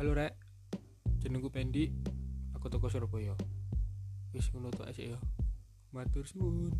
halo rek. Jenengku Pendi. Aku toko Surabaya. Wis ngono tok aja ya matur suwun.